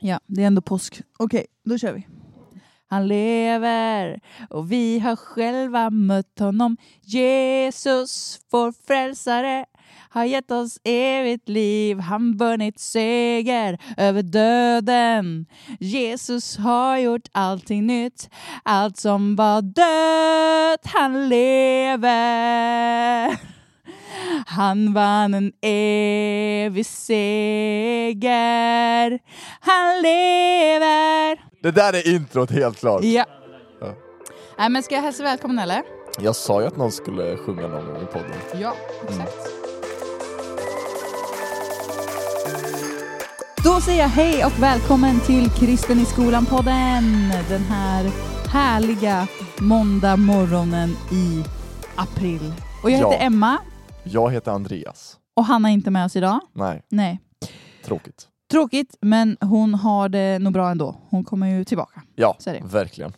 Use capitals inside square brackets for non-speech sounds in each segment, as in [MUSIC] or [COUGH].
Ja, det är ändå påsk. Okej, då kör vi. Han lever och vi har själva mött honom. Jesus, vår frälsare, har gett oss evigt liv. Han vunnit seger över döden. Jesus har gjort allting nytt. Allt som var dött, han lever. Han vann en evig seger. Han lever. Det där är introt helt klart. Ja. Ja. Nej, men ska jag hälsa välkommen eller? Jag sa ju att någon skulle sjunga någon gång i podden. Ja, exakt. Då säger jag hej och välkommen till Kristen i skolan-podden. Den här härliga måndag morgonen i april. Och jag heter Ja. Emma Jag heter Andreas. och Hanna är inte med oss idag. Nej, Nej. tråkigt. Tråkigt, men hon har det nog bra ändå. Hon kommer ju tillbaka. Ja, Så är det. verkligen.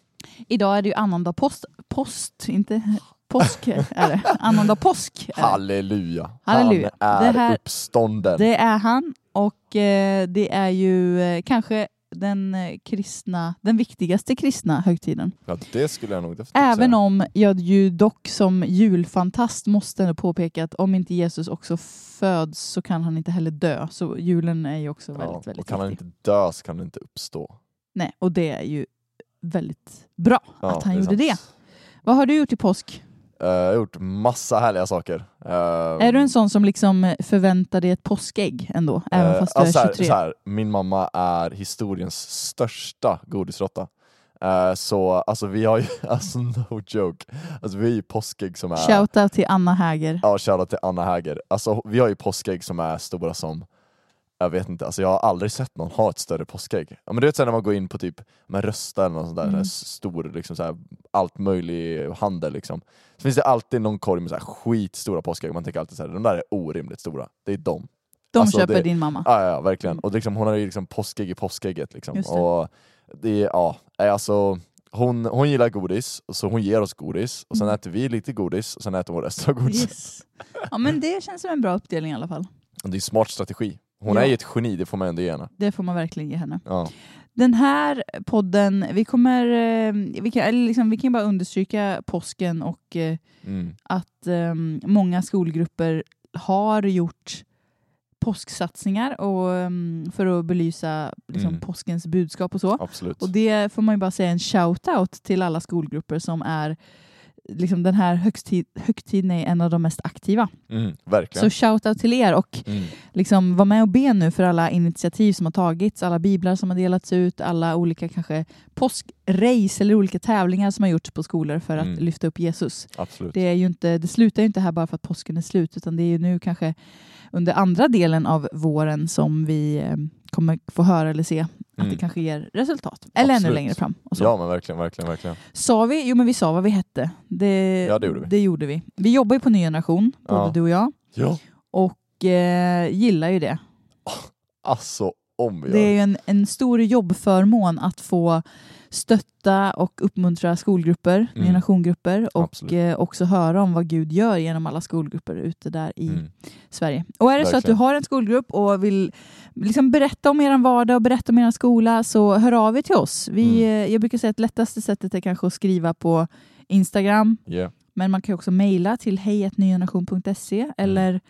Idag är det ju annandag post. Post, inte påsk är det. Annandag påsk. Är det. Halleluja. Halleluja. Han är Det här- uppstånden. Det är han och eh, det är ju eh, kanske den eh, kristna, den viktigaste kristna högtiden. Ja, det skulle jag nog definitivt Även säga. om jag ju dock som julfantast måste ändå påpeka att om inte Jesus också föds så kan han inte heller dö. Så julen är ju också väldigt, ja, väldigt Och kan han viktig. inte dö så kan han inte uppstå. Nej, och det är ju väldigt bra Ja, att han gjorde sant. det. Vad har du gjort i påsk? Eh, jag har gjort massa härliga saker. Är du en sån som liksom förväntar dig ett påskägg ändå? Även eh, fast du ja, är så här- 23? så här, min mamma är historiens största godisråtta. Eh, så alltså vi har ju, [LAUGHS] alltså no joke, alltså vi har ju påskägg som är Shoutout till Anna Häger. Ja, shoutout till Anna Häger. Alltså, vi har ju påskägg som är stora som, jag vet inte, alltså jag har aldrig sett någon ha ett större påskägg. Ja, men du vet när man går in på typ med rösta eller något sånt där, Mm. så stor, liksom så här, allt möjlig handel liksom. Så finns det alltid någon korg med så här skitstora påskägg, man tänker alltid så här, de där är orimligt stora. Det är de. De Alltså, köper det- din mamma. Ja, ja, verkligen. Och liksom, hon har ju liksom påskägg i påskägget liksom. Just det. Och det ja, alltså hon, hon gillar godis, så hon ger oss godis, och sen Mm. äter vi lite godis, och sen äter hon resten av godiset. Yes. Ja men det känns som en bra uppdelning i alla fall. Och Det är en smart strategi. Hon Ja. är ju ett geni, det får man ändå ge henne. Det får man verkligen ge henne. Ja. Den här podden, vi kommer, eh, vi kan, liksom, vi kan bara understryka påsken och eh, Mm. att eh, många skolgrupper har gjort påsksatsningar och, eh, för att belysa liksom, Mm. påskens budskap och så. Absolut. Och det får man ju bara säga en shout-out till alla skolgrupper som är liksom den här högtid, högtiden är en av de mest aktiva. Mm, verkligen. Så shout-out till er och Mm. liksom var med och be nu för alla initiativ som har tagits, alla biblar som har delats ut, alla olika kanske påskrace eller olika tävlingar som har gjorts på skolor för att Mm. lyfta upp Jesus. Absolut. Det, är ju inte, det slutar ju inte här bara för att påsken är slut, utan det är ju nu kanske under andra delen av våren som vi eh, kommer få höra eller se att Mm. det kanske ger resultat. Eller ännu Absolut. längre fram. Ja men verkligen, verkligen, verkligen. Sa vi? Jo men vi sa vad vi hette. Det, Ja, det gjorde vi. Det gjorde vi. Vi jobbar ju på Ny Generation, både Ja. du och jag, Ja. och eh, gillar ju det. Alltså om vi Det är gör. ju en, en stor jobbförmån att få stötta och uppmuntra skolgrupper, Mm. generationgrupper och eh, också höra om vad Gud gör genom alla skolgrupper ute där i Mm. Sverige. Och är det så att du Verkligen. har en skolgrupp och vill liksom berätta om er vardag och berätta om er skola så hör av er till oss. Vi, Mm. eh, Jag brukar säga att lättaste sättet är kanske att skriva på Instagram Yeah. men man kan också mejla till hejatnyegeneration.se eller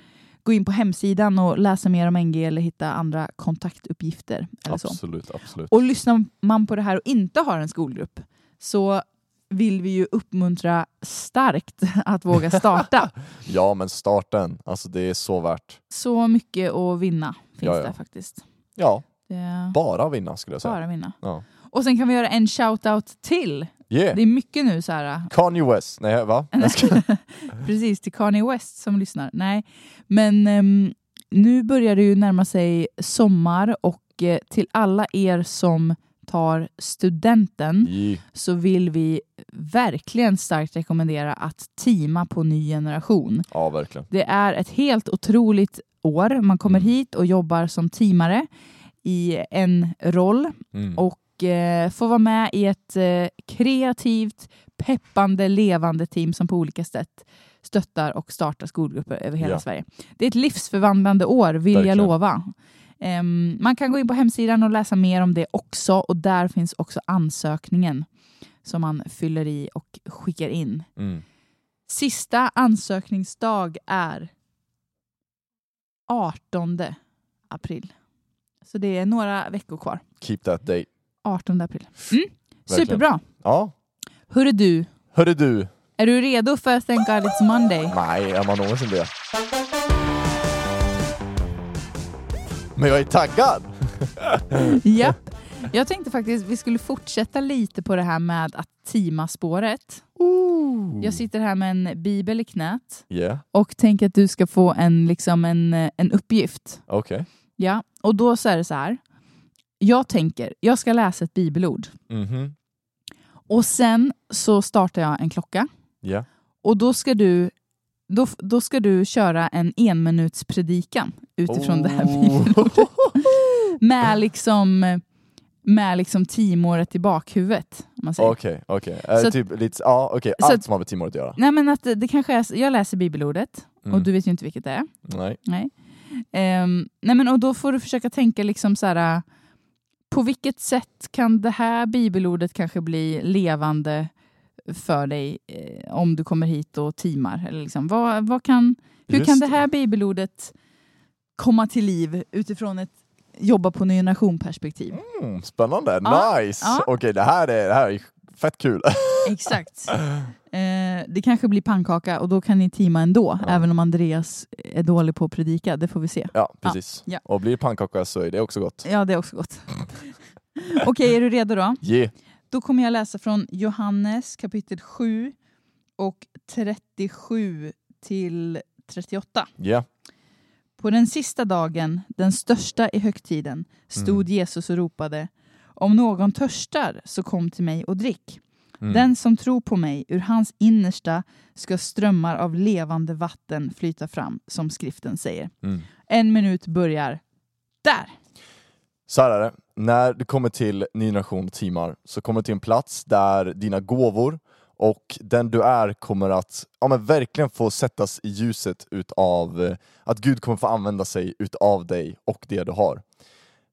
gå in på hemsidan och läsa mer om NG eller hitta andra kontaktuppgifter. Eller så. Absolut, absolut. Och lyssnar man på det här och inte har en skolgrupp så vill vi ju uppmuntra starkt [LAUGHS] att våga starta. [LAUGHS] Ja men starten, alltså det är så värt. så mycket att vinna finns Ja, ja. där faktiskt. Ja, Det bara vinna skulle jag säga. bara vinna. Ja. Och sen kan vi göra en shout-out till. Yeah. Det är mycket nu så här. Kanye West, nej va? [LAUGHS] [LAUGHS] Precis, till Kanye West som lyssnar. Nej, men ehm, nu börjar det ju närma sig sommar och eh, till alla er som tar studenten Yeah. så vill vi verkligen starkt rekommendera att teama på ny generation. Ja verkligen. Det är ett helt otroligt år. Man kommer Mm. hit och jobbar som teamare i en roll Mm. och eh, får vara med i ett eh, kreativt, peppande, levande team som på olika sätt stöttar och startar skolgrupper över hela Ja. Sverige. Det är ett livsförvandlande år, vill jag Verkligen. lova. Ehm, man kan gå in på hemsidan och läsa mer om det också och där finns också ansökningen som man fyller i och skickar in. Mm. Sista ansökningsdag är 18 april. Så det är några veckor kvar. Keep that date. 18 april. Mm. Superbra. Ja. Hörru du, Hörru du. är du redo för Thank God It's Monday? Nej, är man någonsin det? Men jag är taggad! [LAUGHS] Japp. Jag tänkte faktiskt vi skulle fortsätta lite på det här med att teama spåret. Ooh. Jag sitter här med en bibel i knät Yeah, och tänker att du ska få en, liksom en, en uppgift. okej. Ja, och då så är det så här. Jag tänker, jag ska läsa ett bibelord Mhm. och sen så startar jag en klocka Ja. och då ska du då, då ska du köra en enminuts predikan utifrån det här Oh. bibelordet. Med liksom, med liksom teamåret i bakhuvudet. Okej, okej. Eh, Så- Typ lite, okej, så allt som har med teamet att göra. Nej men att det, det kanske är, jag läser bibelordet Mm. och du vet ju inte vilket det är. Nej. Nej. Ehm, nej men och då får du försöka tänka liksom så här. På vilket sätt kan det här bibelordet kanske bli levande för dig eh, om du kommer hit och teamar? Eller liksom, vad, vad kan, hur Just kan det här bibelordet komma till liv utifrån ett jobba på ny generation-perspektiv? Mm, spännande, Ja, nice! ja. Okej, det, här är, det här är fett kul. [LAUGHS] Exakt. Eh, det kanske blir pannkaka och då kan ni teama ändå, Ja. även om Andreas är dålig på att predika. Det får vi se. ja, precis. ja. Och blir det pannkaka så är det också gott. Ja, det är också gott. [LAUGHS] Okej, är du redo då? Yeah. Då kommer jag läsa från Johannes kapitel 7 och 37 till 38. Yeah. På den sista dagen, den största i högtiden, stod Jesus och ropade Om någon törstar, så kom till mig och drick. Mm. Den som tror på mig, ur hans innersta ska strömmar av levande vatten flyta fram, som skriften säger. Mm. En minut börjar där. Så här är det, när du kommer till ny generation teamar så kommer du till en plats där dina gåvor och den du är kommer att ja, men verkligen få sättas i ljuset utav eh, att Gud kommer få använda sig utav dig och det du har.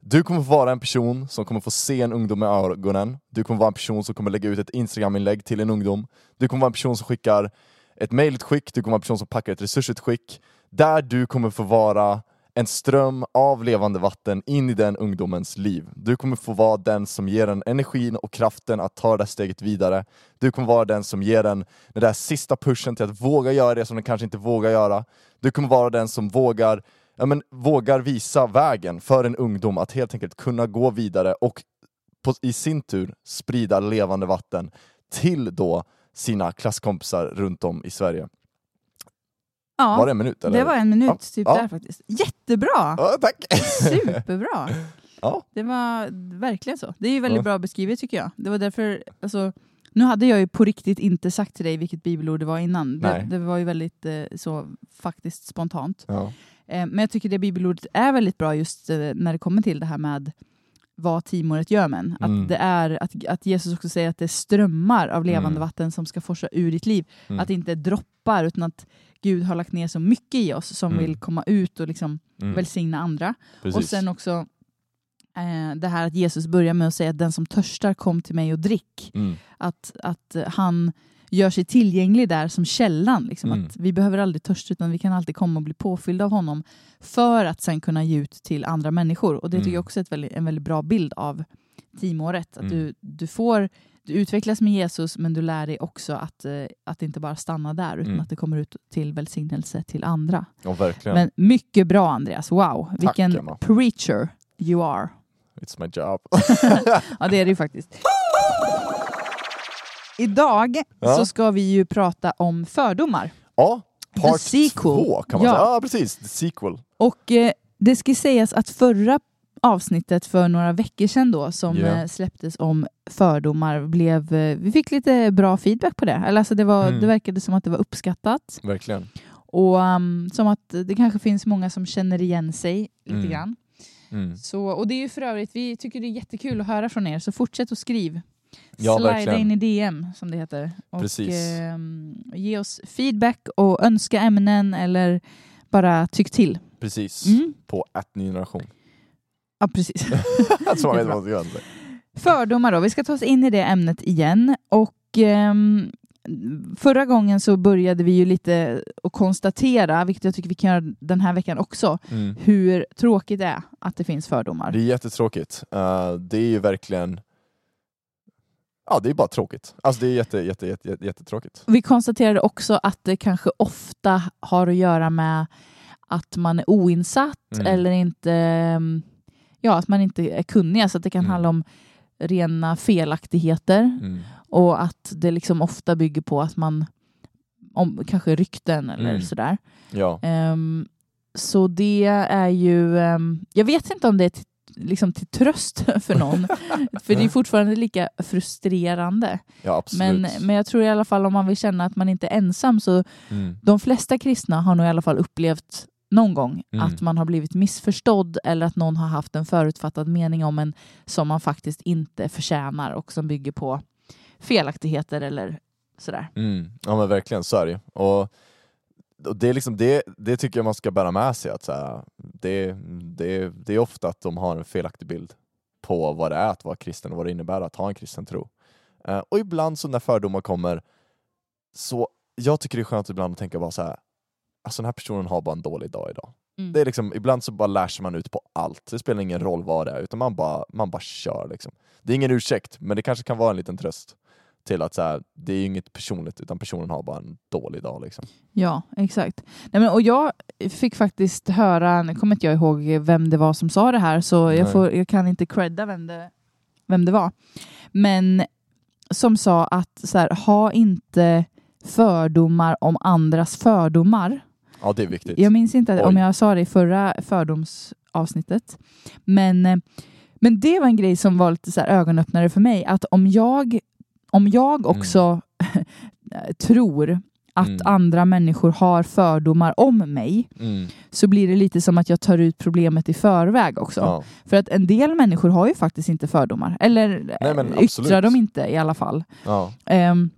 Du kommer få vara en person som kommer få se en ungdom i ögonen. Du kommer vara en person som kommer lägga ut ett Instagram-inlägg till en ungdom. Du kommer vara en person som skickar ett mejlutskick, du kommer vara en person som packar ett resursutskick. Där du kommer få vara en ström av levande vatten in i den ungdomens liv. Du kommer få vara den som ger den energin och kraften att ta det där steget vidare. Du kommer vara den som ger den den där sista pushen till att våga göra det som den kanske inte vågar göra. Du kommer vara den som vågar, ja, men, vågar visa vägen för en ungdom att helt enkelt kunna gå vidare och på, i sin tur sprida levande vatten till då sina klasskompisar runt om i Sverige. Ja, Var det en minut? Eller? det var en minut Ja. typ Ja. där faktiskt. Jättebra! Ja, tack! Superbra! [LAUGHS] Ja. Det var verkligen så. Det är ju väldigt bra beskrivet tycker jag. Det var därför, alltså, nu hade jag ju på riktigt inte sagt till dig vilket bibelord det var innan. Det, det var ju väldigt eh, så faktiskt spontant. Eh, men jag tycker det bibelordet är väldigt bra just eh, när det kommer till det här med vad teamåret gör med. Att, Mm. det är, att, att Jesus också säger att det är strömmar av levande Mm. vatten som ska forsa ur ditt liv. Mm. Att det inte är droppar utan att Gud har lagt ner så mycket i oss som Mm. vill komma ut och liksom Mm. välsigna andra. Precis. Och sen också eh, det här att Jesus börjar med att säga att den som törstar kom till mig och drick. Mm. Att, att han gör sig tillgänglig där som källan. Liksom. Mm. Att vi behöver aldrig törsta utan vi kan alltid komma och bli påfyllda av honom för att sen kunna ge ut till andra människor. Och det tycker Mm. jag också är ett väldigt, en väldigt bra bild av teamåret. Att Mm. du, du får du utvecklas med Jesus men du lär dig också att, eh, att inte bara stanna där utan Mm. att det kommer ut till välsignelse till andra. Ja, verkligen. Men mycket bra Andreas, wow! Vilken Emma. preacher you are. It's my job. [LAUGHS] Ja, det är det ju faktiskt. [LAUGHS] Idag Ja. så ska vi ju prata om fördomar. ja, part två kan man Ja. säga. Ja, precis. The sequel. Och eh, det ska sägas att förra avsnittet för några veckor sedan då som eh, släpptes om fördomar blev, eh, vi fick lite bra feedback på det. Eller alltså det, var, Mm. det verkade som att det var uppskattat Verkligen. och um, som att det kanske finns många som känner igen sig lite Mm. grann. Mm. Så, och det är ju för övrigt, vi tycker det är jättekul att höra från er så fortsätt att skriv. Ja, Slida verkligen. in i DM som det heter. Och, ehm, ge oss feedback och önska ämnen eller bara tyck till. Precis. Mm. På att ny generation. Ja, precis. [LAUGHS] så man vet vad man [LAUGHS] ska. Fördomar då, vi ska ta oss in i det ämnet igen. Och ehm, Förra gången så började vi ju lite att konstatera, vilket jag tycker vi kan göra den här veckan också, Mm. hur tråkigt det är att det finns fördomar. Det är jättetråkigt. Uh, det är ju verkligen... Ja, det är bara tråkigt. Alltså det är jätte, jätte, jätte, jätte, jättetråkigt. Vi konstaterade också att det kanske ofta har att göra med att man är oinsatt Mm. eller inte, ja, att man inte är kunnig. Så att det kan Mm. handla om rena felaktigheter Mm. och att det liksom ofta bygger på att man, om kanske rykten eller Mm. sådär. Ja. Ehm, så det är ju, ehm, jag vet inte om det är till, liksom till tröst [LAUGHS] för någon, [LAUGHS] för det är fortfarande lika frustrerande. ja. Men, men jag tror i alla fall om man vill känna att man inte är ensam så Mm. de flesta kristna har nog i alla fall upplevt någon gång Mm. att man har blivit missförstådd eller att någon har haft en förutfattad mening om en som man faktiskt inte förtjänar och som bygger på felaktigheter eller sådär. Mm. Ja men verkligen, så är det ju. och det, är liksom, det, det tycker jag man ska bära med sig. Att så här, det, det, det är ofta att de har en felaktig bild på vad det är att vara kristen och vad det innebär att ha en kristen tro. Eh, och ibland så när fördomar kommer, så jag tycker det är skönt ibland att tänka bara så här. Alltså den här personen har bara en dålig dag idag. Mm. Det är liksom, ibland så bara lär sig man ut på allt. Det spelar ingen roll vad det är, utan man bara, man bara kör. Liksom. Det är ingen ursäkt, men det kanske kan vara en liten tröst till att så här, det är ju inget personligt, utan personen har bara en dålig dag. Liksom. Ja, exakt. Nej, men, och jag fick faktiskt höra, nu kommer inte jag ihåg vem det var som sa det här, så jag, får, jag kan inte credda vem det, vem det var. Men som sa att så här, ha inte fördomar om andras fördomar. Ja, det är viktigt. Jag minns inte om Oj. jag sa det i förra fördomsavsnittet. Men, men det var en grej som var lite så ögonöppnare för mig. Att om jag, om jag Mm. också [LAUGHS] tror att Mm. andra människor har fördomar om mig Mm. så blir det lite som att jag tar ut problemet i förväg också. Ja. För att en del människor har ju faktiskt inte fördomar. Eller Nej, eh, yttrar absolut. de inte i alla fall. Ja. Ehm,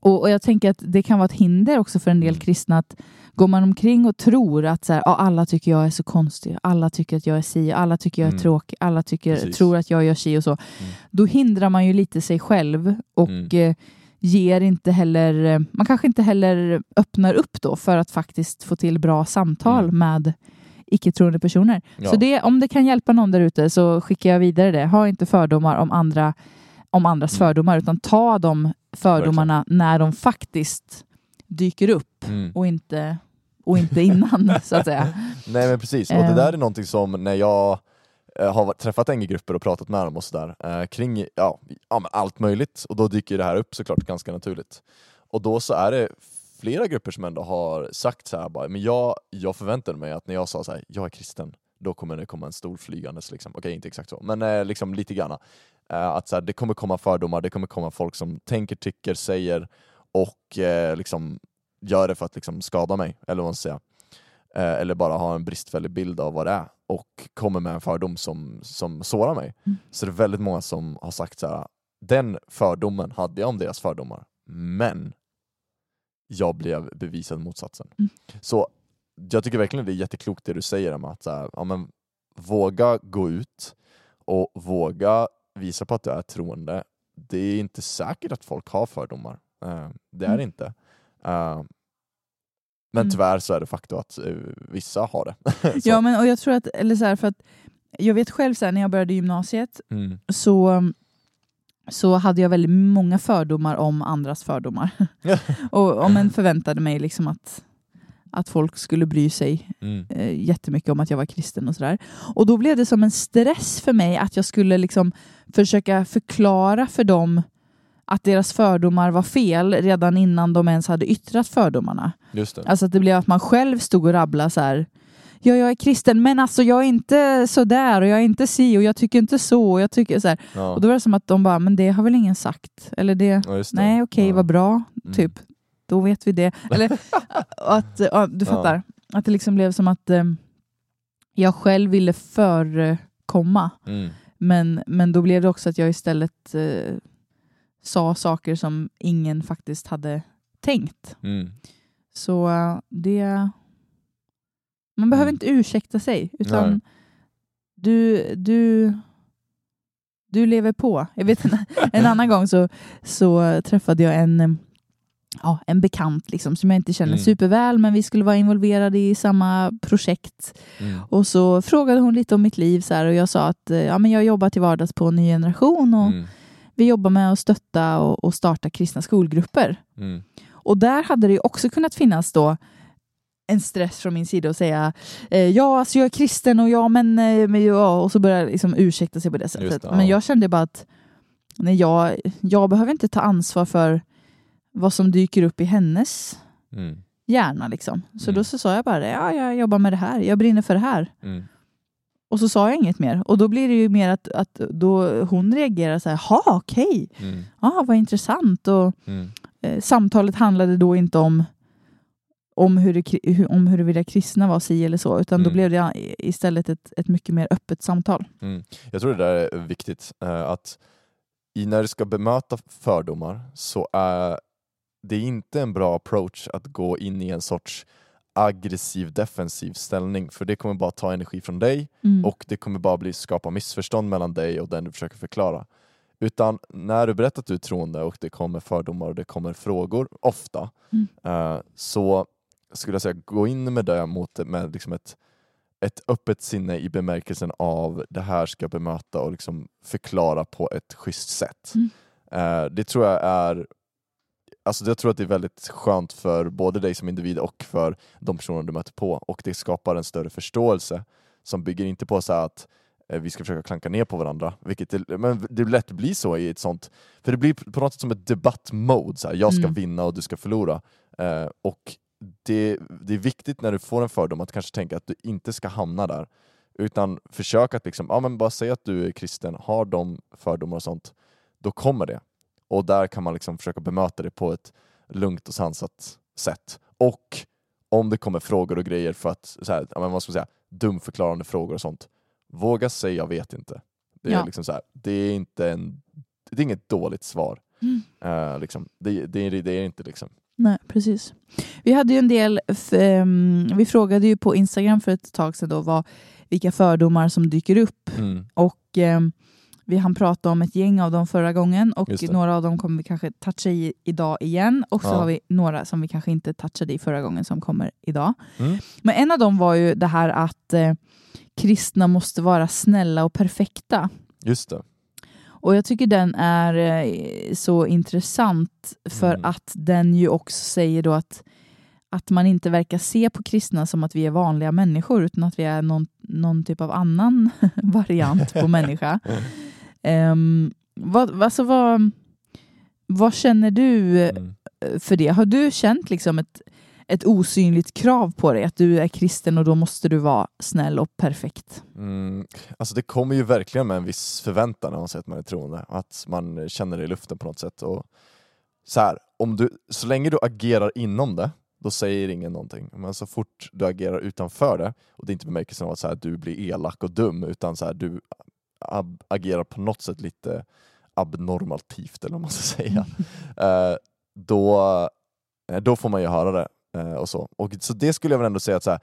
och, och jag tänker att det kan vara ett hinder också för en del Mm. kristna att går man omkring och tror att så här, "Ja, alla tycker jag är så konstig, alla tycker att jag är si, alla tycker jag är Mm. tråkig, alla tycker, Precis. tror att jag gör si och så. Då hindrar man ju lite sig själv och Mm. eh, ger inte heller, eh, man kanske inte heller öppnar upp då för att faktiskt få till bra samtal Mm. med icke-troende personer. Ja. Så det, om det kan hjälpa någon där ute så skickar jag vidare det. Ha inte fördomar om, andra, om andras Mm. fördomar utan ta de fördomarna när de faktiskt dyker upp Mm. och inte, och inte innan [LAUGHS] så att säga. Nej men precis, och det Eh. där är någonting som när jag eh, har träffat NG-grupper och pratat med dem och sådär eh, kring ja, ja, men allt möjligt och då dyker det här upp såklart ganska naturligt. Och då så är det flera grupper som ändå har sagt så här bara, men jag, jag förväntade mig att när jag sa så här, jag är kristen, då kommer det komma en stol flygandes liksom. Okej, inte exakt så, men eh, liksom lite granna. Eh, att så här, det kommer komma fördomar, det kommer komma folk som tänker, tycker, säger och eh, liksom gör det för att liksom skada mig, eller vad man ska säga. Eh, eller bara ha en bristfällig bild av vad det är och kommer med en fördom som, som sårar mig. Mm. Så det är väldigt många som har sagt så här, den fördomen hade jag om deras fördomar, men jag blev bevisad motsatsen. Mm. Så jag tycker verkligen det är jätteklokt det du säger om att så här, ja, men, våga gå ut och våga visa på att du är troende. Det är inte säkert att folk har fördomar. Eh, det är Mm. inte. Eh, men Mm. tyvärr så är det faktum att eh, vissa har det. [LAUGHS] Ja, men och jag tror att, eller så här, för att jag vet själv så här, när jag började gymnasiet Mm. så, så hade jag väldigt många fördomar om andras fördomar. [LAUGHS] och om en förväntade mig liksom att, att folk skulle bry sig Mm. eh, jättemycket om att jag var kristen och sådär. Och då blev det som en stress för mig att jag skulle liksom försöka förklara för dem att deras fördomar var fel redan innan de ens hade yttrat fördomarna. Just det. Alltså att det blev att man själv stod och rabblade så här. Ja, jag är kristen, men alltså jag är inte så där och jag är inte si och jag tycker inte så. Och, jag tycker så här. Ja. och då var det som att de bara, men det har väl ingen sagt? Eller det, Ja, det. nej okej, Ja. vad bra, Mm. typ. Då vet vi det. Eller [LAUGHS] att, du fattar. Att det liksom blev som att eh, jag själv ville förekomma. Mm. Men, men då blev det också att jag istället eh, sa saker som ingen faktiskt hade tänkt. Mm. Så eh, det... Man behöver Mm. inte ursäkta sig, utan Nej. du, du, du lever på. Jag vet en, [LAUGHS] en annan gång så, så träffade jag en, eh, ja, en bekant liksom, som jag inte känner Mm. superväl, men vi skulle vara involverade i samma projekt. Mm. Och så frågade hon lite om mitt liv så här, och jag sa att eh, ja, men jag jobbar till vardags på Ny Generation och Mm. Vi jobbar med att stötta och, och starta kristna skolgrupper. Mm. Och där hade det också kunnat finnas då en stress från min sida att säga eh, ja, alltså jag är kristen och ja, men, eh, men ja, och så börjar liksom ursäkta sig på det sättet. Just ja. Men jag kände bara att nej, jag, jag behöver inte ta ansvar för vad som dyker upp i hennes Mm. hjärna. Liksom. Så Mm. då så sa jag bara ja, jag jobbar med det här, jag brinner för det här. Mm. Och så sa jag inget mer. Och då blir det ju mer att, att då hon reagerar så här, ha okej, Mm. ja, vad intressant. Och, Mm. eh, samtalet handlade då inte om om, hur det, om huruvida kristna var si eller så, utan då Mm. blev det istället ett, ett mycket mer öppet samtal. Mm. Jag tror det där är viktigt, eh, att när du ska bemöta fördomar så är det inte en bra approach att gå in i en sorts aggressiv defensiv ställning för det kommer bara ta energi från dig Mm. och det kommer bara bli, skapa missförstånd mellan dig och den du försöker förklara. Utan när du berättar att du är troende och det kommer fördomar och det kommer frågor, ofta, Mm. eh, så skulle jag säga gå in med det mot, med liksom ett, ett öppet sinne i bemärkelsen av det här ska jag bemöta och liksom förklara på ett schysst sätt. Mm. Eh, det tror jag är Alltså jag tror att det är väldigt skönt för både dig som individ och för de personer du möter på och det skapar en större förståelse som bygger inte på så att eh, vi ska försöka klanka ner på varandra, vilket det, men det lätt blir så i ett sånt, för det blir på något sätt som ett debattmode, så här, jag ska Mm. vinna och du ska förlora. Eh, och det, det är viktigt när du får en fördom att kanske tänka att du inte ska hamna där, utan försök att liksom, ja men bara säga att du är kristen, har de fördomar och sånt, då kommer det. Och där kan man liksom försöka bemöta det på ett lugnt och sansat sätt. Och om det kommer frågor och grejer för att, så här, vad ska man säga, dumförklarande frågor och sånt, våga säga jag vet inte. Det är, Ja. liksom så här, det är inte en, det är inget dåligt svar. Mm. Eh, liksom. det, det, det är inte liksom. Nej, precis. Vi hade ju en del, ehm, vi frågade ju på Instagram för ett tag sedan då vad, vilka fördomar som dyker upp Mm. och ehm, vi hann prata om ett gäng av dem förra gången och några av dem kommer vi kanske toucha i idag igen och så Ja. har vi några som vi kanske inte touchade i förra gången som kommer idag. Mm. Men en av dem var ju det här att eh, kristna måste vara snälla och perfekta. Just det. Och jag tycker den är eh, så intressant för Mm. att den ju också säger då att, att man inte verkar se på kristna som att vi är vanliga människor utan att vi är någon, någon typ av annan [LAUGHS] variant på människa. [LAUGHS] Um, vad, alltså vad, vad känner du Mm. för det? Har du känt liksom ett, ett osynligt krav på dig att du är kristen och då måste du vara snäll och perfekt? Mm, alltså det kommer ju verkligen med en viss förväntan när man säger att man är troende, att man känner det i luften på något sätt. Och så, här, om du, så länge du agerar inom det, då säger ingen någonting. Men så fort du agerar utanför det, och det är inte bemärkelsen av att så här, du blir elak och dum, utan så här, du ab- agerar på något sätt lite abnormativt, eller vad man ska [LAUGHS] säga, eh, då, eh, då får man ju höra det. Eh, och så. Och, så det skulle jag väl ändå säga att så här,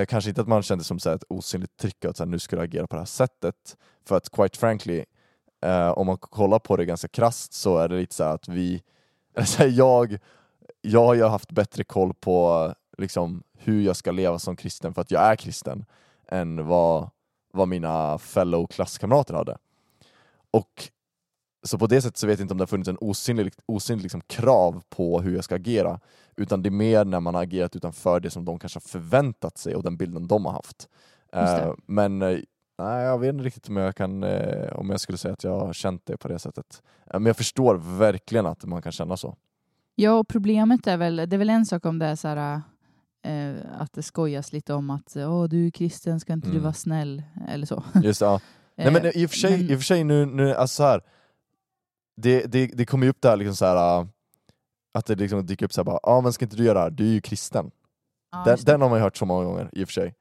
eh, kanske inte att man kände som så ett osynligt tryck att så här, nu ska du agera på det här sättet. För att quite frankly, eh, om man kollar på det ganska krasst så är det lite så att vi, [LAUGHS] eller så här, jag, jag har ju haft bättre koll på liksom, hur jag ska leva som kristen för att jag är kristen än vad, vad mina fellow klasskamrater hade. Och så på det sättet så vet jag inte om det har funnits en osynlig, osynlig liksom krav på hur jag ska agera, utan det är mer när man har agerat utanför det som de kanske har förväntat sig och den bilden de har haft. Eh, men eh, nej, jag vet inte riktigt om jag, kan, eh, om jag skulle säga att jag har känt det på det sättet. Men jag förstår verkligen att man kan känna så. Ja, och problemet är väl, det är väl en sak om det är så här, att det skojas lite om att Åh, du är kristen, ska inte du Mm. vara snäll? Eller så. Just, ja. [LAUGHS] Nej, men i och för sig, men- i och för sig nu, nu alltså så här, det, det, det kommer ju upp där liksom så här, äh, att det liksom dyker upp så här bara, ja ah, men ska inte du göra det här, du är ju kristen. Ja, den, den har man ju hört så många gånger i och för sig.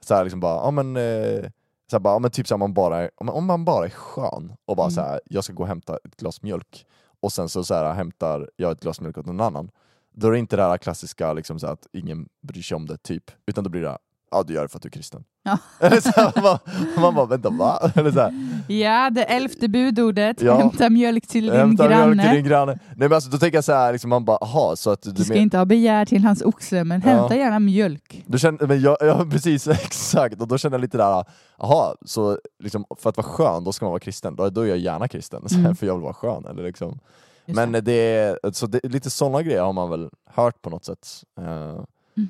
Så här liksom bara, ja men, eh, så här bara, ja, men typ så här, man bara är, om, man- om man bara är skön och bara Mm. så här, jag ska gå och hämta ett glas mjölk och sen så, så här, hämtar jag ett glas mjölk åt någon annan. Då är det inte det här klassiska liksom så att ingen bryr sig om det typ, utan då blir det ja du gör det för att du är kristen. Ja. [LAUGHS] Eller så här, man, man bara, vänta va? [LAUGHS] Eller så här, Ja, det elfte budordet. Ja. Hämta mjölk till din hämta granne. mjölk till din granne. Nej men alltså då tänker jag så här, liksom, man bara, aha, så att du, Du ska men- inte ha begär till hans oxe, men Ja. hämta gärna mjölk. du känner, men jag, ja [LAUGHS] precis, exakt, och då känner jag lite där, aha, så liksom, för att vara skön, då ska man vara kristen, då, då är jag gärna kristen, här, Mm. för jag vill vara skön. Eller liksom. Just Men det. är, så det, lite sådana grejer har man väl hört på något sätt. Eh, Mm.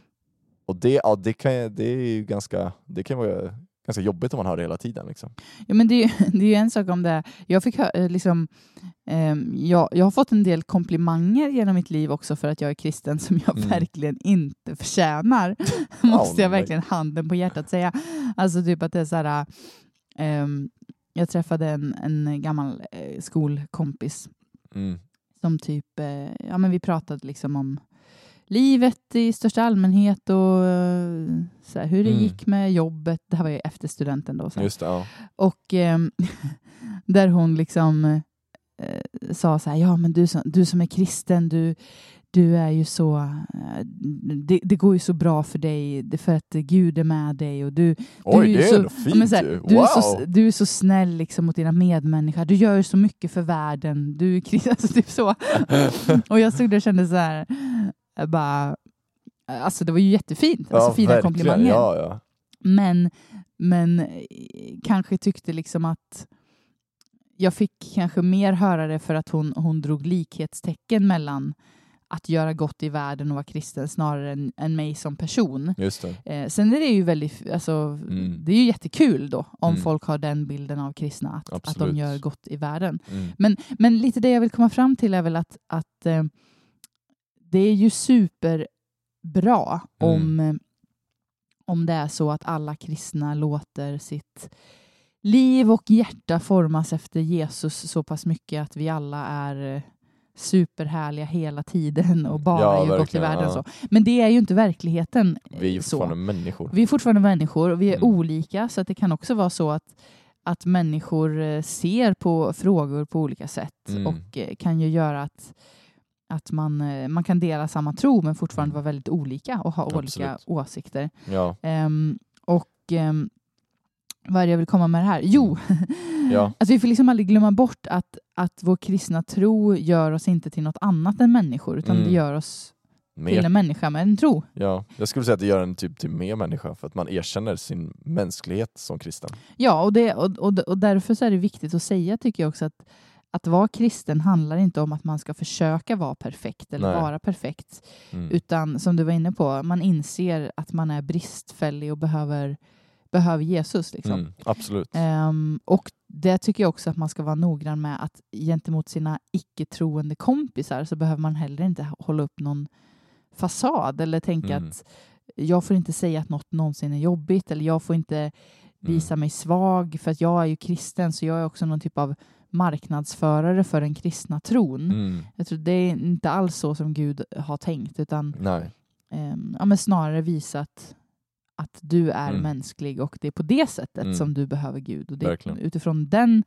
Och det, ja, det, kan, det är ju ganska, det kan vara ganska jobbigt om man hör det hela tiden. Liksom. Ja, men det, är, [LAUGHS] det är ju en sak om det. Jag, fick eh, liksom, ehm, jag, jag har fått en del komplimanger genom mitt liv också för att jag är kristen som jag Mm. verkligen inte förtjänar. [LAUGHS] Måste jag nej. verkligen handen på hjärtat säga. Alltså typ att det är så här... ehm, jag träffade en, en gammal eh, skolkompis Mm. som typ, eh, ja men vi pratade liksom om livet i största allmänhet och eh, så här, hur det Mm. gick med jobbet. Det här var ju efter studenten då. Så det, ja. Och ehm, [LAUGHS] där hon liksom eh, sa så här, ja men du, som- du som är kristen, du, du är ju så, eh, det, det går ju så bra för dig är för att Gud är med dig och du, Oj, är ju det är så- ja, fint så här, du, Wow! är så, du är så snäll liksom mot dina medmänniskor, du gör ju så mycket för världen, du är [LAUGHS] alltså typ så. [LAUGHS] och jag stod där och kände så här, bara, alltså det var ju jättefint, alltså fina verkligen. komplimanger. Ja, ja. Men, men eh, kanske tyckte liksom att jag fick kanske mer höra det för att hon, hon drog likhetstecken mellan att göra gott i världen och vara kristen snarare än, än mig som person. Just det. Eh, sen är det ju väldigt, alltså, Mm. det är ju jättekul då om Mm. folk har den bilden av kristna, att, att de gör gott i världen. Mm. Men lite det jag vill komma fram till är väl att, att eh, det är ju superbra Mm. om, eh, om det är så att alla kristna låter sitt liv och hjärta formas efter Jesus så pass mycket att vi alla är eh, superhärliga hela tiden och bara Ja, gör gott i världen. ja. Så. Men det är ju inte verkligheten. eh, Vi är ju så. fortfarande människor. Vi är fortfarande människor och vi är Mm. olika så att det kan också vara så att, att människor eh, ser på frågor på olika sätt Mm. och eh, kan ju göra att, att man, man kan dela samma tro men fortfarande vara väldigt olika och ha olika Absolut. åsikter. Ja. Ehm, och ehm, vad är det jag vill komma med det här? Jo, Ja. [LAUGHS] alltså vi får liksom aldrig glömma bort att, att vår kristna tro gör oss inte till något annat än människor utan Mm. det gör oss till Mer, en människa med en tro. ja. Jag skulle säga att det gör en typ till mer människa, för att man erkänner sin mänsklighet som kristen. Ja, och, det, och, och, och därför så är det viktigt att säga tycker jag också att att vara kristen handlar inte om att man ska försöka vara perfekt eller Nej. vara perfekt. Mm. Utan som du var inne på, man inser att man är bristfällig och behöver, behöver Jesus. Liksom. Mm. Absolut. Ehm, och det tycker jag också att man ska vara noggrann med att gentemot sina icke-troende kompisar så behöver man heller inte hålla upp någon fasad eller tänka Mm. att jag får inte säga att något någonsin är jobbigt eller jag får inte visa mig svag för att jag är ju kristen så jag är också någon typ av marknadsförare för den kristna tron. Mm. Jag tror det är inte alls så som Gud har tänkt utan ehm, ja, men snarare visa att, du är Mm. mänsklig och det är på det sättet Mm. som du behöver Gud. Och det är Verkligen. utifrån den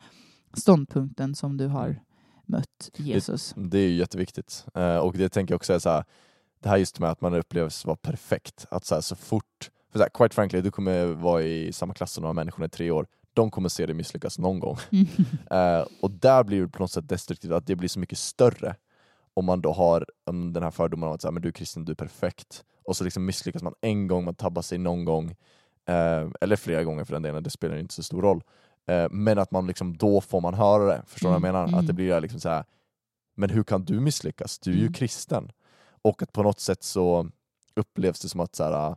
ståndpunkten som du har Mm. mött Jesus. Det är ju jätteviktigt. Eh, och det tänker jag också är så här, det här just med att man upplevs vara perfekt. Att så, här, så fort, för så här, quite frankly, du kommer vara i samma klass som några människor i tre år. De kommer se dig misslyckas någon gång. [LAUGHS] Eh, och där blir det på något sätt destruktivt, att det blir så mycket större om man då har um, den här fördomen om att så här, men du är kristen, du är perfekt. Och så liksom misslyckas man en gång, man tabbar sig någon gång. Eh, eller flera gånger för den delen, det spelar inte så stor roll. Eh, men att man liksom, då får man höra det. Förstår du Mm, vad jag menar? mm. Att det blir det här liksom så här, men hur kan du misslyckas? Du är ju Mm. kristen. Och att på något sätt så upplevs det som att så här,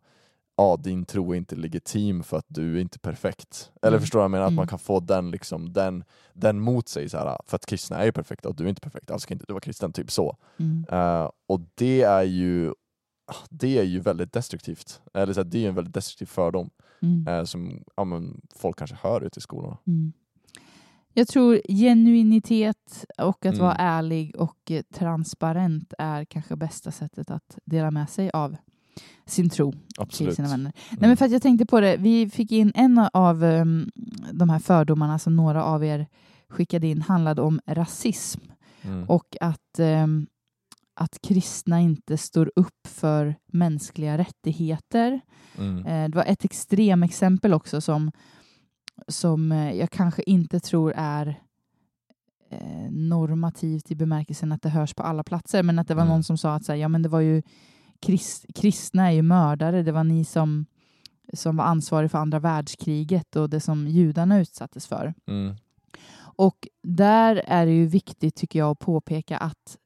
ja, din tro är inte legitim för att du är inte perfekt. Eller Mm. förstår du vad jag menar? Att Mm. man kan få den, liksom, den, den mot sig, så här, för att kristna är ju perfekta och du är inte perfekt, alltså kan inte du vara kristen, typ så. Mm. Eh, och det är ju det är ju väldigt destruktivt. Eller så här, det är ju en väldigt destruktiv fördom Mm. eh, som ja, men, folk kanske hör ute i skolorna. Mm. Jag tror genuinitet och att Mm. vara ärlig och transparent är kanske bästa sättet att dela med sig av sin tro till Absolut. sina vänner. Mm. Nej, men för jag tänkte på det, vi fick in en av um, de här fördomarna som några av er skickade in handlade om rasism Mm. och att, um, att kristna inte står upp för mänskliga rättigheter. Mm. Eh, det var ett extremexempel också som, som eh, jag kanske inte tror är eh, normativt i bemärkelsen att det hörs på alla platser, men att det var Mm. någon som sa att så här, ja, men det var ju krist, kristna är ju mördare, det var ni som, som var ansvariga för andra världskriget och det som judarna utsattes för. Mm. Och där är det ju viktigt tycker jag att påpeka att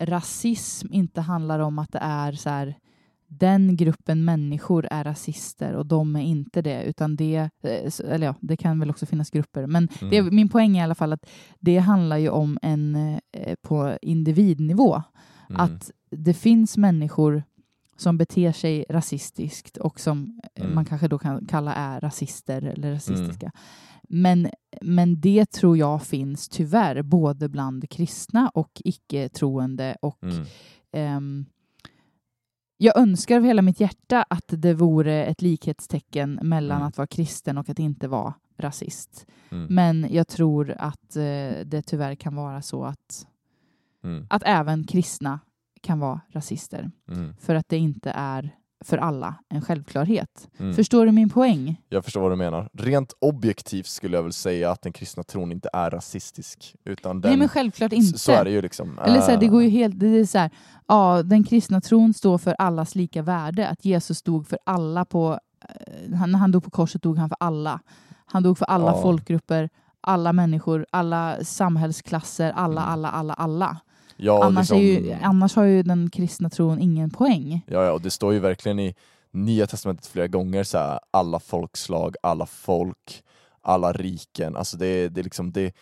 rasism inte handlar om att det är så här den gruppen människor är rasister och de är inte det, utan det, eh, eller ja, det kan väl också finnas grupper, men Mm. det, min poäng är i alla fall att det handlar ju om en eh, på individnivå, Mm. att det finns människor som beter sig rasistiskt och som eh, Mm. man kanske då kan kalla är rasister eller rasistiska. Men, men det tror jag finns tyvärr både bland kristna och icke-troende. Och, Mm. ehm, jag önskar av hela mitt hjärta att det vore ett likhetstecken mellan Mm. att vara kristen och att inte vara rasist. Mm. Men jag tror att eh, det tyvärr kan vara så att, Mm. att även kristna kan vara rasister. Mm. För att det inte är för alla en självklarhet. Mm. Förstår du min poäng? Jag förstår vad du menar. Rent objektivt skulle jag väl säga att den kristna tron inte är rasistisk. Utan den, Nej men självklart inte. Så är det ju liksom. Eller så här, det Eh, går ju helt, det är så här, ja, den kristna tron står för allas lika värde. Att Jesus dog för alla på, eh, han, när han dog på korset dog han för alla. Han dog för alla Ja. folkgrupper, alla människor, alla samhällsklasser, alla, Mm. alla, alla, alla. Ja, annars, liksom, är ju, annars har ju den kristna tron ingen poäng. Ja, ja, och det står ju verkligen i Nya Testamentet flera gånger så här, alla folkslag, alla folk, alla riken. Alltså det, det liksom det,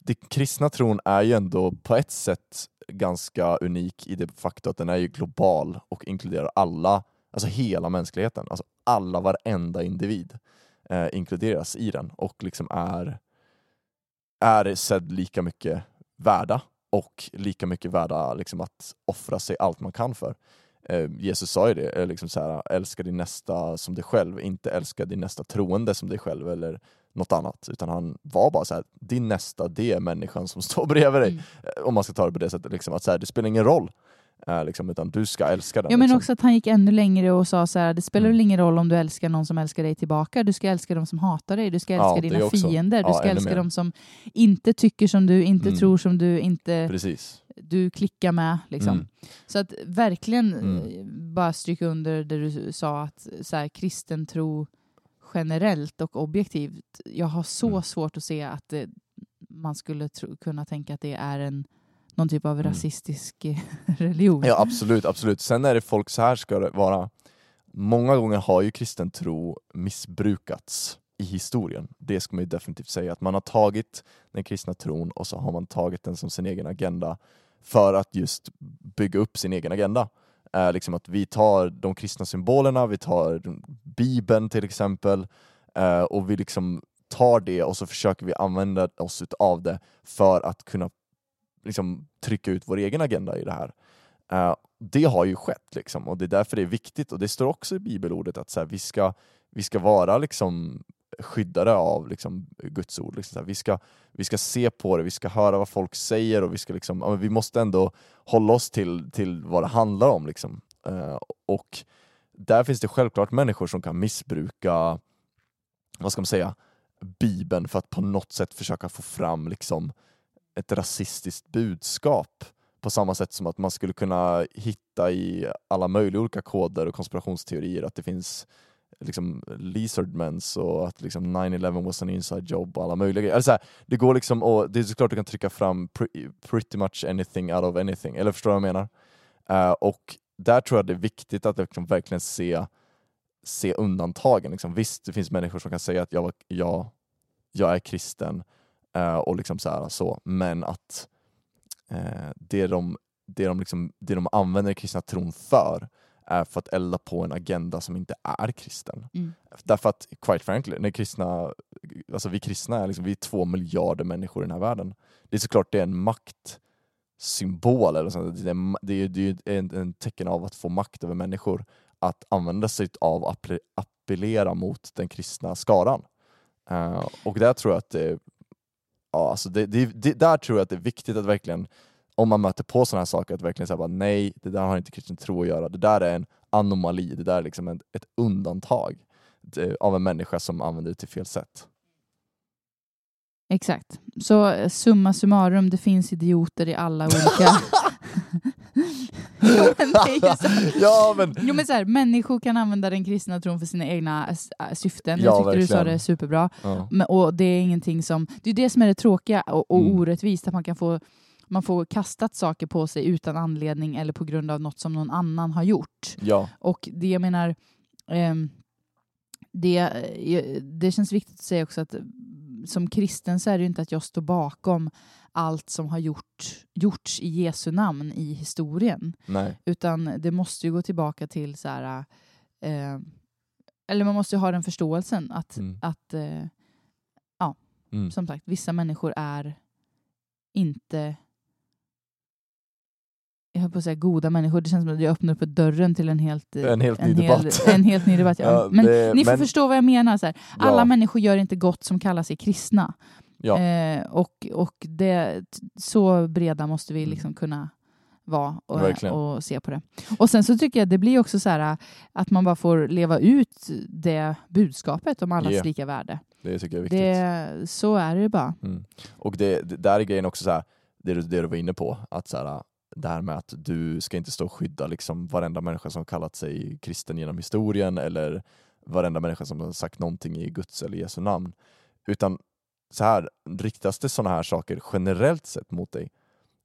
det kristna tron är ju ändå på ett sätt ganska unik i det faktum att den är ju global och inkluderar alla, alltså hela mänskligheten. Alltså alla, varenda individ eh, inkluderas i den och liksom är, är sedd lika mycket värda och lika mycket värda liksom att offra sig allt man kan för. Eh, Jesus sa ju det, eh, liksom så här, älska din nästa som dig själv, inte älska din nästa troende som dig själv eller något annat. Utan han var bara så här, din nästa det är människan som [LAUGHS] står bredvid dig. Mm. Eh, Om man ska ta det på det sättet, liksom, att så här, det spelar ingen roll. Eh, liksom, utan du ska älska den. Ja, men liksom. också att han gick ännu längre och sa så här, det spelar Mm. väl ingen roll om du älskar någon som älskar dig tillbaka, du ska älska dem som hatar dig, du ska Ja, älska det dina också. fiender, du Ja, ska älska mer. dem som inte tycker som du, inte Mm. tror som du, inte Precis. du klickar med. Liksom. Mm. Så att verkligen Mm. eh, bara stryka under det du sa att så här, kristen tro generellt och objektivt, jag har så Mm. svårt att se att det, man skulle tro, kunna tänka att det är en någon typ av Mm. rasistisk eh, [LAUGHS] religion. Ja absolut, absolut. Sen är det folk, så här ska det vara. Många gånger har ju kristen tro missbrukats i historien. Det ska man ju definitivt säga. Att man har tagit den kristna tron och så har man tagit den som sin egen agenda för att just bygga upp sin egen agenda. Eh, liksom att vi tar de kristna symbolerna, vi tar Bibeln till exempel eh, och vi liksom tar det och så försöker vi använda oss av det för att kunna liksom, trycka ut vår egen agenda i det här. Uh, det har ju skett liksom, och det är därför det är viktigt och det står också i bibelordet att så här, vi, ska, vi ska vara liksom, skyddade av liksom, Guds ord. Liksom, så här, vi, ska, vi ska se på det, vi ska höra vad folk säger och vi, ska, liksom, ja, men vi måste ändå hålla oss till, till vad det handlar om. Liksom. Uh, och där finns det självklart människor som kan missbruka vad ska man säga, Bibeln för att på något sätt försöka få fram liksom, ett rasistiskt budskap på samma sätt som att man skulle kunna hitta i alla möjliga olika koder och konspirationsteorier att det finns liksom lizardmens och att liksom 9-11 was an inside job och alla möjliga grejer. Alltså, här, det går liksom och det är såklart du kan trycka fram pre- pretty much anything out of anything, eller förstår du vad jag menar? Uh, och där tror jag det är viktigt att liksom verkligen se, se undantagen. Liksom. Visst, det finns människor som kan säga att jag, var, jag, jag är kristen och liksom så, här, så men att eh, det de, det, de liksom, det de använder den kristna tron för är för att elda på en agenda som inte är kristen. Mm. Därför att, quite frankly, när kristna, alltså vi kristna är, liksom, vi är två miljarder människor i den här världen. Det är såklart det är en maktsymbol, eller sånt. det är, det är, det är en, en tecken av att få makt över människor, att använda sig av att appelle- appellera mot den kristna skaran. Eh, och där tror jag att det, ja, alltså det, det, det, där tror jag att det är viktigt att verkligen om man möter på sådana här saker, att verkligen säga nej, det där har inte kristen tro att göra. Det där är en anomali, det där är liksom ett, ett undantag det, av en människa som använder det till fel sätt. Exakt. Så eh, summa summarum, det finns idioter i alla olika... [LAUGHS] [LAUGHS] [LAUGHS] jo, men det ja, men, Jo, men så här, människor kan använda den kristna tron för sina egna äh, syften. Ja, Jag tyckte du sa verkligen. det superbra. ja. Men, och det är ingenting som... Det är det som är det tråkiga och, och Mm. orättvist, att man kan få man får kastat saker på sig utan anledning eller på grund av något som någon annan har gjort. ja, Och det jag menar, ehm, det, eh, det känns viktigt att säga också att som kristen så är det ju inte att jag står bakom allt som har gjort, gjorts i Jesu namn i historien. nej, Utan det måste ju gå tillbaka till så här, eh, eller man måste ju ha den förståelsen att, Mm. att eh, mm. som sagt, vissa människor är inte jag höll på att säga goda människor, det känns som att jag öppnar upp dörren till en helt, eh, En helt ny hel, debatt. [LAUGHS] En helt ny debatt ja. Ja, men det- ni får men- förstå vad jag menar. Så här. Alla ja, människor gör inte gott som kallar sig kristna. Ja. Eh, och och det, så breda måste vi Mm. liksom kunna vara och, och se på det. Och sen så tycker jag det blir också så här att man bara får leva ut det budskapet om allas Ja. lika värde. det tycker jag är viktigt. Det, så är det bara. Mm. Och det, det, där är grejen också så här, det, du- det du var inne på, att så här, det här med att du ska inte stå och skydda liksom varenda människa som kallat sig kristen genom historien eller varenda människa som har sagt någonting i Guds eller Jesu namn. Utan så här, riktas det sådana här saker generellt sett mot dig,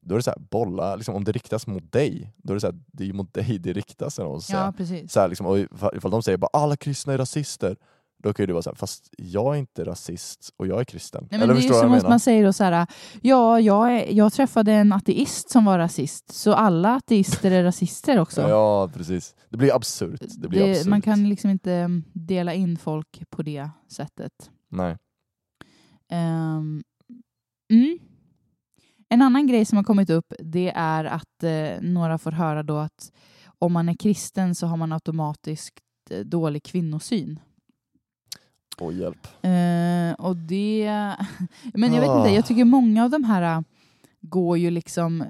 då är det så här, bolla, liksom, om det riktas mot dig, då är det så här, det är mot dig det riktas. Ja, precis. Så här, liksom, och ifall, ifall de säger bara alla kristna är rasister, då kan ju du vara så här, fast jag är inte rasist och jag är kristen. Nej, men det är ju som att man säger då så här, ja, jag, är, jag träffade en ateist som var rasist, så alla ateister är rasister också. [LAUGHS] Ja, precis. Det blir absurt. Det blir Det- absurt. man kan liksom inte mm, dela in folk på det sättet. Nej. Ehm, mm. En annan grej som har kommit upp det är att eh, några får höra då att om man är kristen så har man automatiskt eh, dålig kvinnosyn. Åh, hjälp. Eh, och det... [LAUGHS] Men jag vet inte, jag tycker många av de här äh, går ju liksom,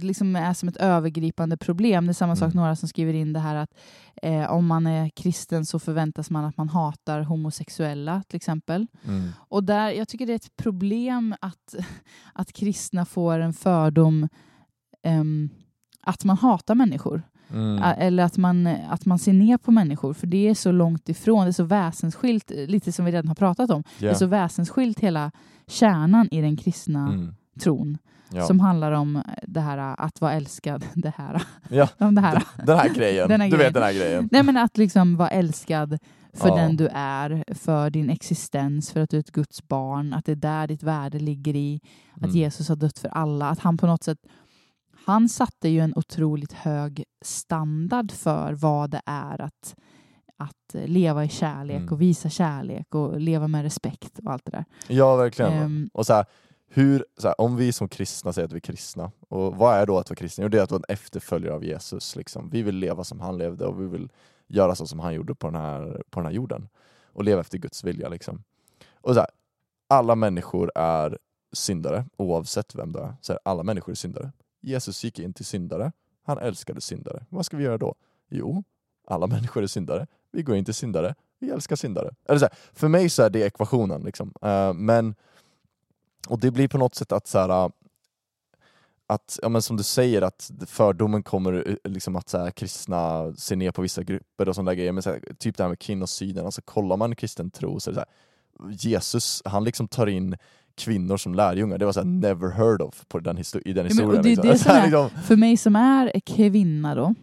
liksom är som ett övergripande problem. Det är samma sak Mm. några som skriver in det här att eh, om man är kristen så förväntas man att man hatar homosexuella till exempel. Mm. Och där, jag tycker det är ett problem att, [LAUGHS] att kristna får en fördom ehm, att man hatar människor. Mm. Eller att man, att man ser ner på människor. För det är så långt ifrån, det är så väsensskilt, lite som vi redan har pratat om. Det är så väsensskilt hela kärnan i den kristna Mm. tron. Ja. Som handlar om det här att vara älskad. [LAUGHS] Det här. Ja. [LAUGHS] Om det här. Den här grejen. [LAUGHS] Den här du grejen. vet den här grejen. Nej men att liksom vara älskad för Ja. den du är, för din existens, för att du är ett Guds barn. Att det är där ditt värde ligger i. Att Mm. Jesus har dött för alla. Att han på något sätt han satte ju en otroligt hög standard för vad det är att, att leva i kärlek Mm. och visa kärlek och leva med respekt och allt det där. Ja, verkligen. Ehm, Och så här, hur, så här, om vi som kristna säger att vi är kristna, och vad är då att vara kristen? Jo, det är att vara en efterföljare av Jesus. Liksom. Vi vill leva som han levde och vi vill göra så som han gjorde på den här, på den här jorden. Och leva efter Guds vilja. Liksom. Och så här, alla människor är syndare, oavsett vem det är. Så här, alla människor är syndare. Jesus gick in till syndare, han älskade syndare. Vad ska vi göra då? Jo, alla [LAUGHS] människor är syndare. Vi går in till syndare, vi älskar syndare. Eller så här, för mig så är det ekvationen. Liksom. Uh, men och det blir på något sätt att så här, eh, att, ja, men som du säger, att fördomen kommer eh, liksom att så här, kristna ser ner på vissa grupper och sådana grejer. Men så här, typ det här med kvinnosynen, alltså kollar man kristen tro så är det så här, Jesus, han liksom tar in kvinnor som lärjungar. Det var så här, never heard of på den i den Ja, historien. det är liksom. det [LAUGHS] här, är- liksom, För mig som är kvinna då,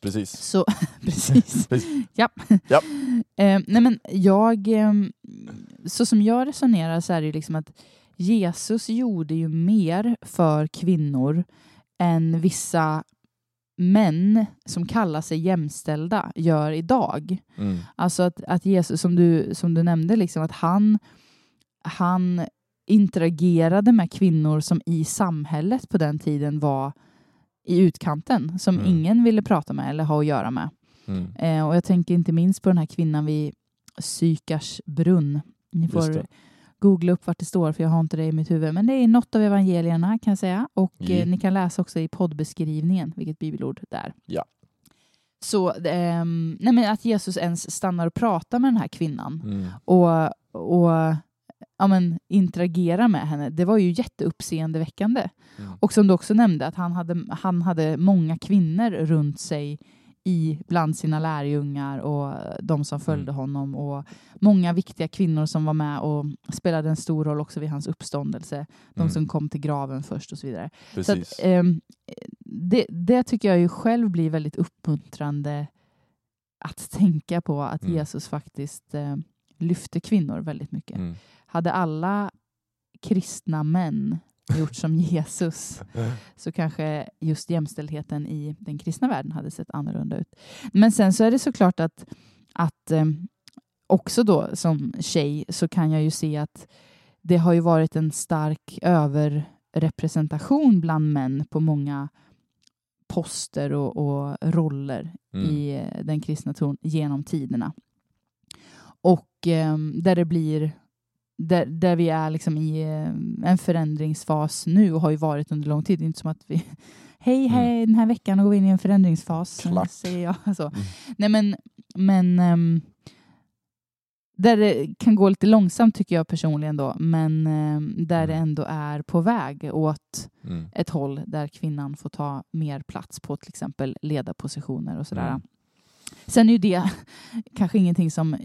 precis. så [LAUGHS] precis. [LAUGHS] Precis. ja. Japp. Eh, nej men jag, eh, så som jag resonerar så är det ju liksom att Jesus gjorde ju mer för kvinnor än vissa män som kallar sig jämställda gör idag. Mm. Alltså att, att Jesus, som du, som du nämnde, liksom, att han, han interagerade med kvinnor som i samhället på den tiden var i utkanten, som Mm. ingen ville prata med eller ha att göra med. Mm. Eh, och jag tänker inte minst på den här kvinnan vid Sykars brunn. Ni får googla upp vart det står för jag har inte det i mitt huvud. Men det är något av evangelierna kan jag säga. Och Ja. eh, ni kan läsa också i poddbeskrivningen vilket bibelord det är. Ja. Så ehm, nej men att Jesus ens stannar och pratar med den här kvinnan Mm. och, och ja, men, interagera med henne, det var ju jätteuppseendeväckande. Mm. Och som du också nämnde, att han hade, han hade många kvinnor runt sig i, bland sina lärjungar och de som följde Mm. honom och många viktiga kvinnor som var med och spelade en stor roll också vid hans uppståndelse. De Mm. som kom till graven först och så vidare. Så Precis. att, ehm, det, det tycker jag ju själv blir väldigt uppmuntrande att tänka på att Mm. Jesus faktiskt eh, lyfter kvinnor väldigt mycket. Hade alla kristna män gjort som [LAUGHS] Jesus så kanske just jämställdheten i den kristna världen hade sett annorlunda ut. Men sen så är det såklart att, att eh, också då som tjej så kan jag ju se att det har ju varit en stark överrepresentation bland män på många poster och, och roller Mm. i eh, den kristna tron genom tiderna. Och eh, där det blir där, där vi är liksom i eh, en förändringsfas nu och har ju varit under lång tid. Det är inte som att vi [LAUGHS] hej, hej, den här veckan går vi in i en förändringsfas. Klart. [LAUGHS] Säger jag. Alltså. Mm. Nej, men, men ehm, där det kan gå lite långsamt tycker jag personligen då, men ehm, där det Mm. ändå är på väg åt Mm. ett håll där kvinnan får ta mer plats på till exempel ledarpositioner och sådär. Sen är ju det kanske ingenting som eh,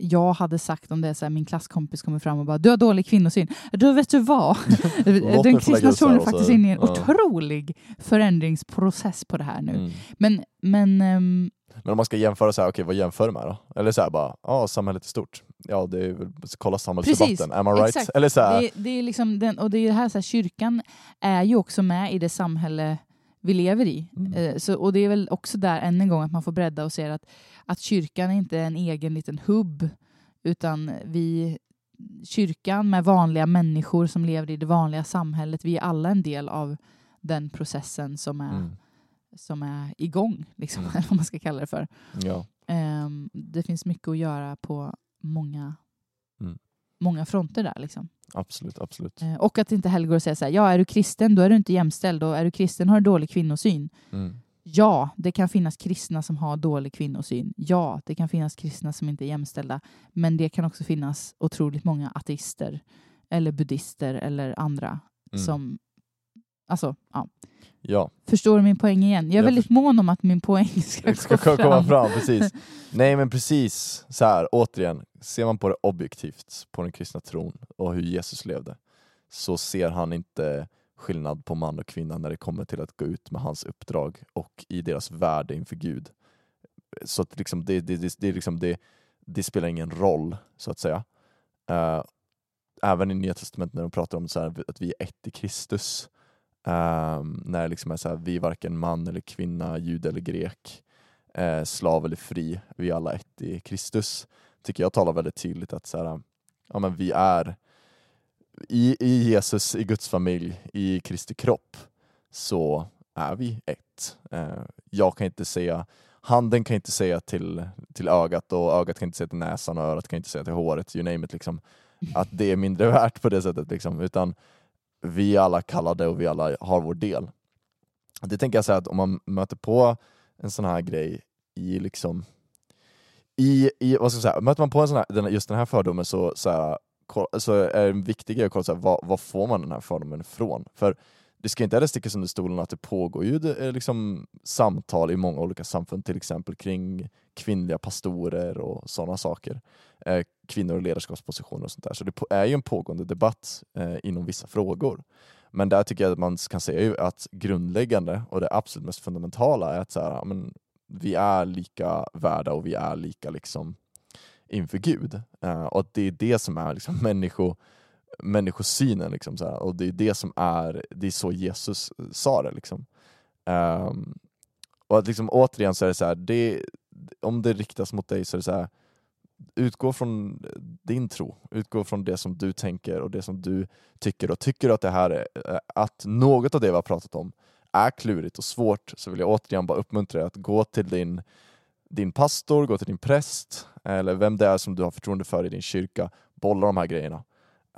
jag hade sagt om det så här, min klasskompis kommer fram och bara du har dålig kvinnosyn. Då vet du vad? [LAUGHS] Den kristna tron är faktiskt inne i en ja. otrolig förändringsprocess på det här nu. Mm. Men, men ehm, Men om man ska jämföra, så här, okej vad jämför du med då? Eller så här bara, ja samhället är stort. Ja det är kolla samhällsdebatten, Precis, am I right? exakt. Eller så här, det, det är liksom den, och det är det här, så här, kyrkan är ju också med i det samhälle vi lever i. Mm. Eh, Så, och det är väl också där än en gång att man får bredda och se att, att kyrkan är inte en egen liten hubb utan vi kyrkan med vanliga människor som lever i det vanliga samhället, vi är alla en del av den processen som är, mm. som är igång, liksom, Mm. [LAUGHS] eller vad man ska kalla det för. ja. Ehm, det finns mycket att göra på många, Mm. Många fronter där. Liksom. absolut, absolut. Eh, Och att det inte heller går att säga så här, ja är du kristen då är du inte jämställd och är du kristen har du dålig kvinnosyn. Mm. Ja, det kan finnas kristna som har dålig kvinnosyn. Ja, det kan finnas kristna som inte är jämställda. Men det kan också finnas otroligt många ateister eller buddister eller andra Mm. som... Alltså, ja. Ja, Förstår du min poäng igen? Jag är Jag väldigt mån om att min poäng [LAUGHS] ska, ska gå fram. komma fram, precis. Nej men precis, så här, återigen, ser man på det objektivt, på den kristna tron och hur Jesus levde, så ser han inte skillnad på man och kvinna när det kommer till att gå ut med hans uppdrag och i deras värde inför Gud. Så att liksom det, det, det, det, liksom det, det spelar ingen roll, så att säga. Uh, även i Nya Testamentet när de pratar om så här, att vi är ett i Kristus, uh, när det liksom är så här, vi är varken man eller kvinna, jude eller grek, uh, slav eller fri, vi är alla ett i Kristus, tycker jag talar väldigt tydligt att så här, ja, men vi är i, i Jesus, i Guds familj, i Kristi kropp, så är vi ett. Eh, jag kan inte säga, handen kan inte säga till, till ögat och ögat kan inte säga till näsan och örat kan inte säga till håret, you name it, liksom, att det är mindre [LAUGHS] värt på det sättet. Liksom, utan vi är alla kallade och vi alla har vår del. Det tänker jag säga att om man möter på en sån här grej i liksom i, i vad ska jag säga, möter man på en sån här, den, just den här fördomen så, så, här, så är det viktigt att kolla så här, vad, vad får man den här fördomen ifrån? För det ska inte heller stickas under stolen att det pågår ju det, liksom samtal i många olika samfund, till exempel kring kvinnliga pastorer och sådana saker. Eh, kvinnor i ledarskapspositioner och sånt där. Så det är ju en pågående debatt eh, inom vissa frågor. Men där tycker jag att man kan säga ju att grundläggande och det absolut mest fundamentala är att så här, men, vi är lika värda och vi är lika liksom inför Gud. Uh, och det är det som är liksom [LAUGHS] människo, människosynen. Liksom, så här. Och det är det som är, det är så Jesus sa det. Liksom. Um, och att liksom, återigen så är det så här, det, om det riktas mot dig så är det så här, utgå från din tro, utgå från det som du tänker och det som du tycker. Och tycker du att det här är, eh, att något av det vi har pratat om är klurigt och svårt så vill jag återigen bara uppmuntra dig att gå till din, din pastor, gå till din präst eller vem det är som du har förtroende för i din kyrka, bolla de här grejerna.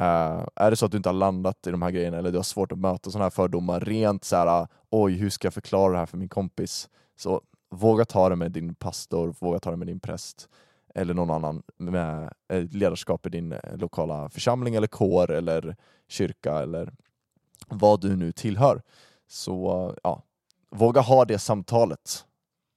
Uh, är det så att du inte har landat i de här grejerna eller du har svårt att möta sådana här fördomar rent så här, ah, oj hur ska jag förklara det här för min kompis? Så våga ta det med din pastor, våga ta det med din präst eller någon annan med eh, ledarskap i din eh, lokala församling eller kår eller kyrka eller vad du nu tillhör. Så ja, våga ha det samtalet.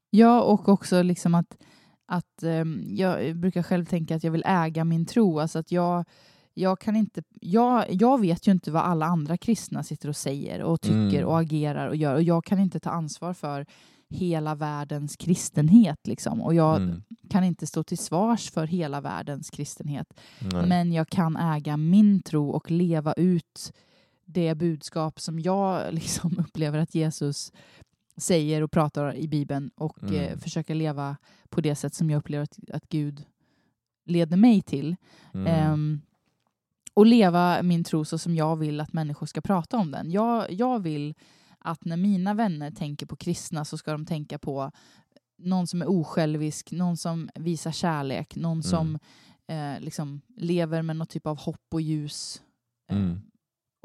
Ja, och också liksom att, att um, jag brukar själv tänka att jag vill äga min tro. Alltså att jag, jag, kan inte, jag, jag vet ju inte vad alla andra kristna sitter och säger och tycker Mm. och agerar och gör. Och jag kan inte ta ansvar för hela världens kristenhet. Liksom. Och jag Mm. kan inte stå till svars för hela världens kristenhet. Nej. Men jag kan äga min tro och leva ut det budskap som jag [LAUGHS] liksom upplever att Jesus säger och pratar i Bibeln och Mm. eh, försöka leva på det sätt som jag upplever att, att Gud leder mig till. Mm. Ehm, och leva min tro så som jag vill att människor ska prata om den. Jag, jag vill att när mina vänner tänker på kristna så ska de tänka på någon som är osjälvisk, någon som visar kärlek, någon som eh, liksom lever med någon typ av hopp och ljus eh, Mm.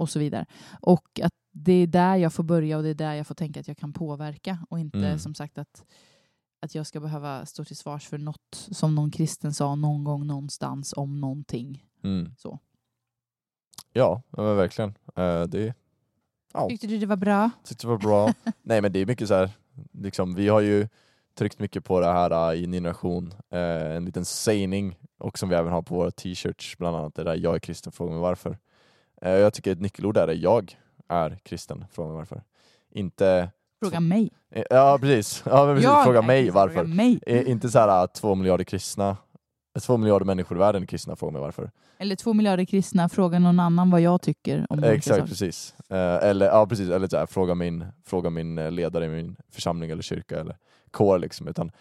Och så vidare. Och att det är där jag får börja och det är där jag får tänka att jag kan påverka och inte Mm. som sagt att, att jag ska behöva stå till svars för något som någon kristen sa någon gång någonstans om någonting. Mm. Så. Ja, men verkligen. Eh, det ja, Tyckte du det var bra? tyckte det var bra. [LAUGHS] Nej men det är mycket så här, liksom, vi har ju tryckt mycket på det här uh, i Ny Generation, Eh, en liten sägning och som vi även har på våra t-shirts, bland annat det där jag är kristen, fråga mig varför. Eh, jag tycker ett nyckelord där är jag är kristen, fråga mig varför. Inte, Fråga mig. eh, ja precis, [LAUGHS] ja, men precis. Jag fråga mig varför. Fråga mig. Eh, inte så här två miljarder kristna, två miljarder människor i världen är kristna, fråga mig varför. Eller två miljarder kristna, fråga någon annan vad jag tycker om Exakt, precis. Eller ja, precis. Eller så här, fråga, min, fråga min ledare i min församling eller kyrka eller kår. Liksom. Utan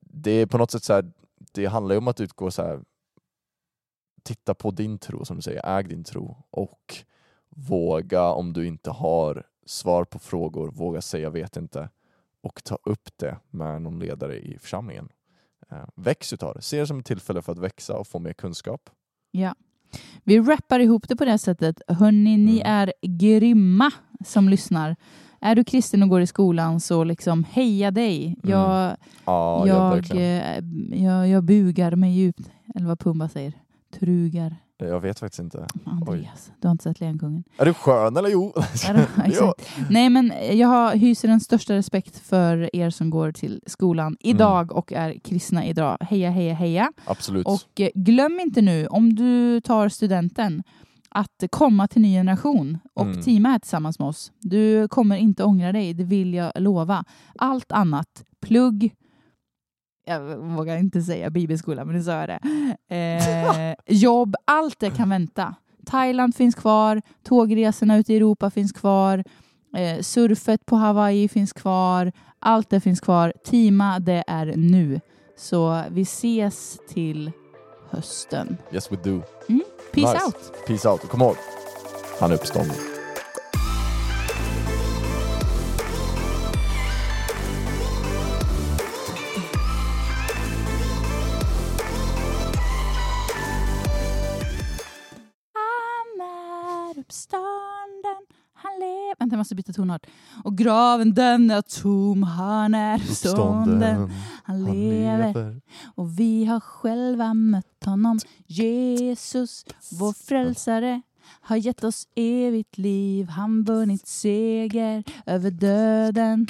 det är på något sätt så här, det handlar ju om att utgå så här, titta på din tro som du säger, äg din tro och våga om du inte har svar på frågor, våga säga vet inte och ta upp det med någon ledare i församlingen. Eh, väx utav det, se det som ett tillfälle för att växa och få mer kunskap. Ja. Vi rappar ihop det på det sättet. Hörni, ni Mm. är grymma som lyssnar. Är du kristen och går i skolan så liksom heja dig. Jag, Mm. Ja, ja, jag, verkligen. eh, jag, jag bugar mig djupt. Eller vad Pumba säger. Trugar. Jag vet faktiskt inte. Andreas, du har inte sett Lejonkungen? Är du skön eller jo? [LAUGHS] [LAUGHS] Ja. Nej, men jag hyser den största respekt för er som går till skolan idag och är kristna idag. Heja, heja, heja. Absolut. Och eh, glöm inte nu, om du tar studenten, att komma till ny generation och Mm. teama här tillsammans med oss. Du kommer inte ångra dig, det vill jag lova. Allt annat, plugg, jag vågar inte säga bibelskola, men nu sa jag det. Eh, [LAUGHS] jobb, allt det kan vänta. Thailand finns kvar, tågresorna ute i Europa finns kvar, eh, surfet på Hawaii finns kvar, allt det finns kvar. Teama, det är nu. Så vi ses till hösten. Yes we do. Peace Nice. out! Peace out. Kom ihåg, han är uppstånden. Uppstånden, han lever... Vänta, jag måste byta tonart. Och graven den är tom, han är uppstånden, han lever. Och vi har själva mött honom. Jesus, vår frälsare, har gett oss evigt liv. Han vunnit seger över döden.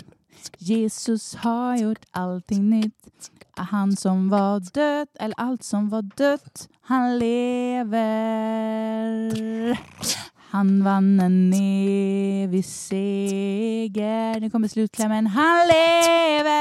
Jesus har gjort allting nytt. Han som var död, eller allt som var dött, han lever. Han vann en evig seger. Nu kommer slutklämmen. Han lever!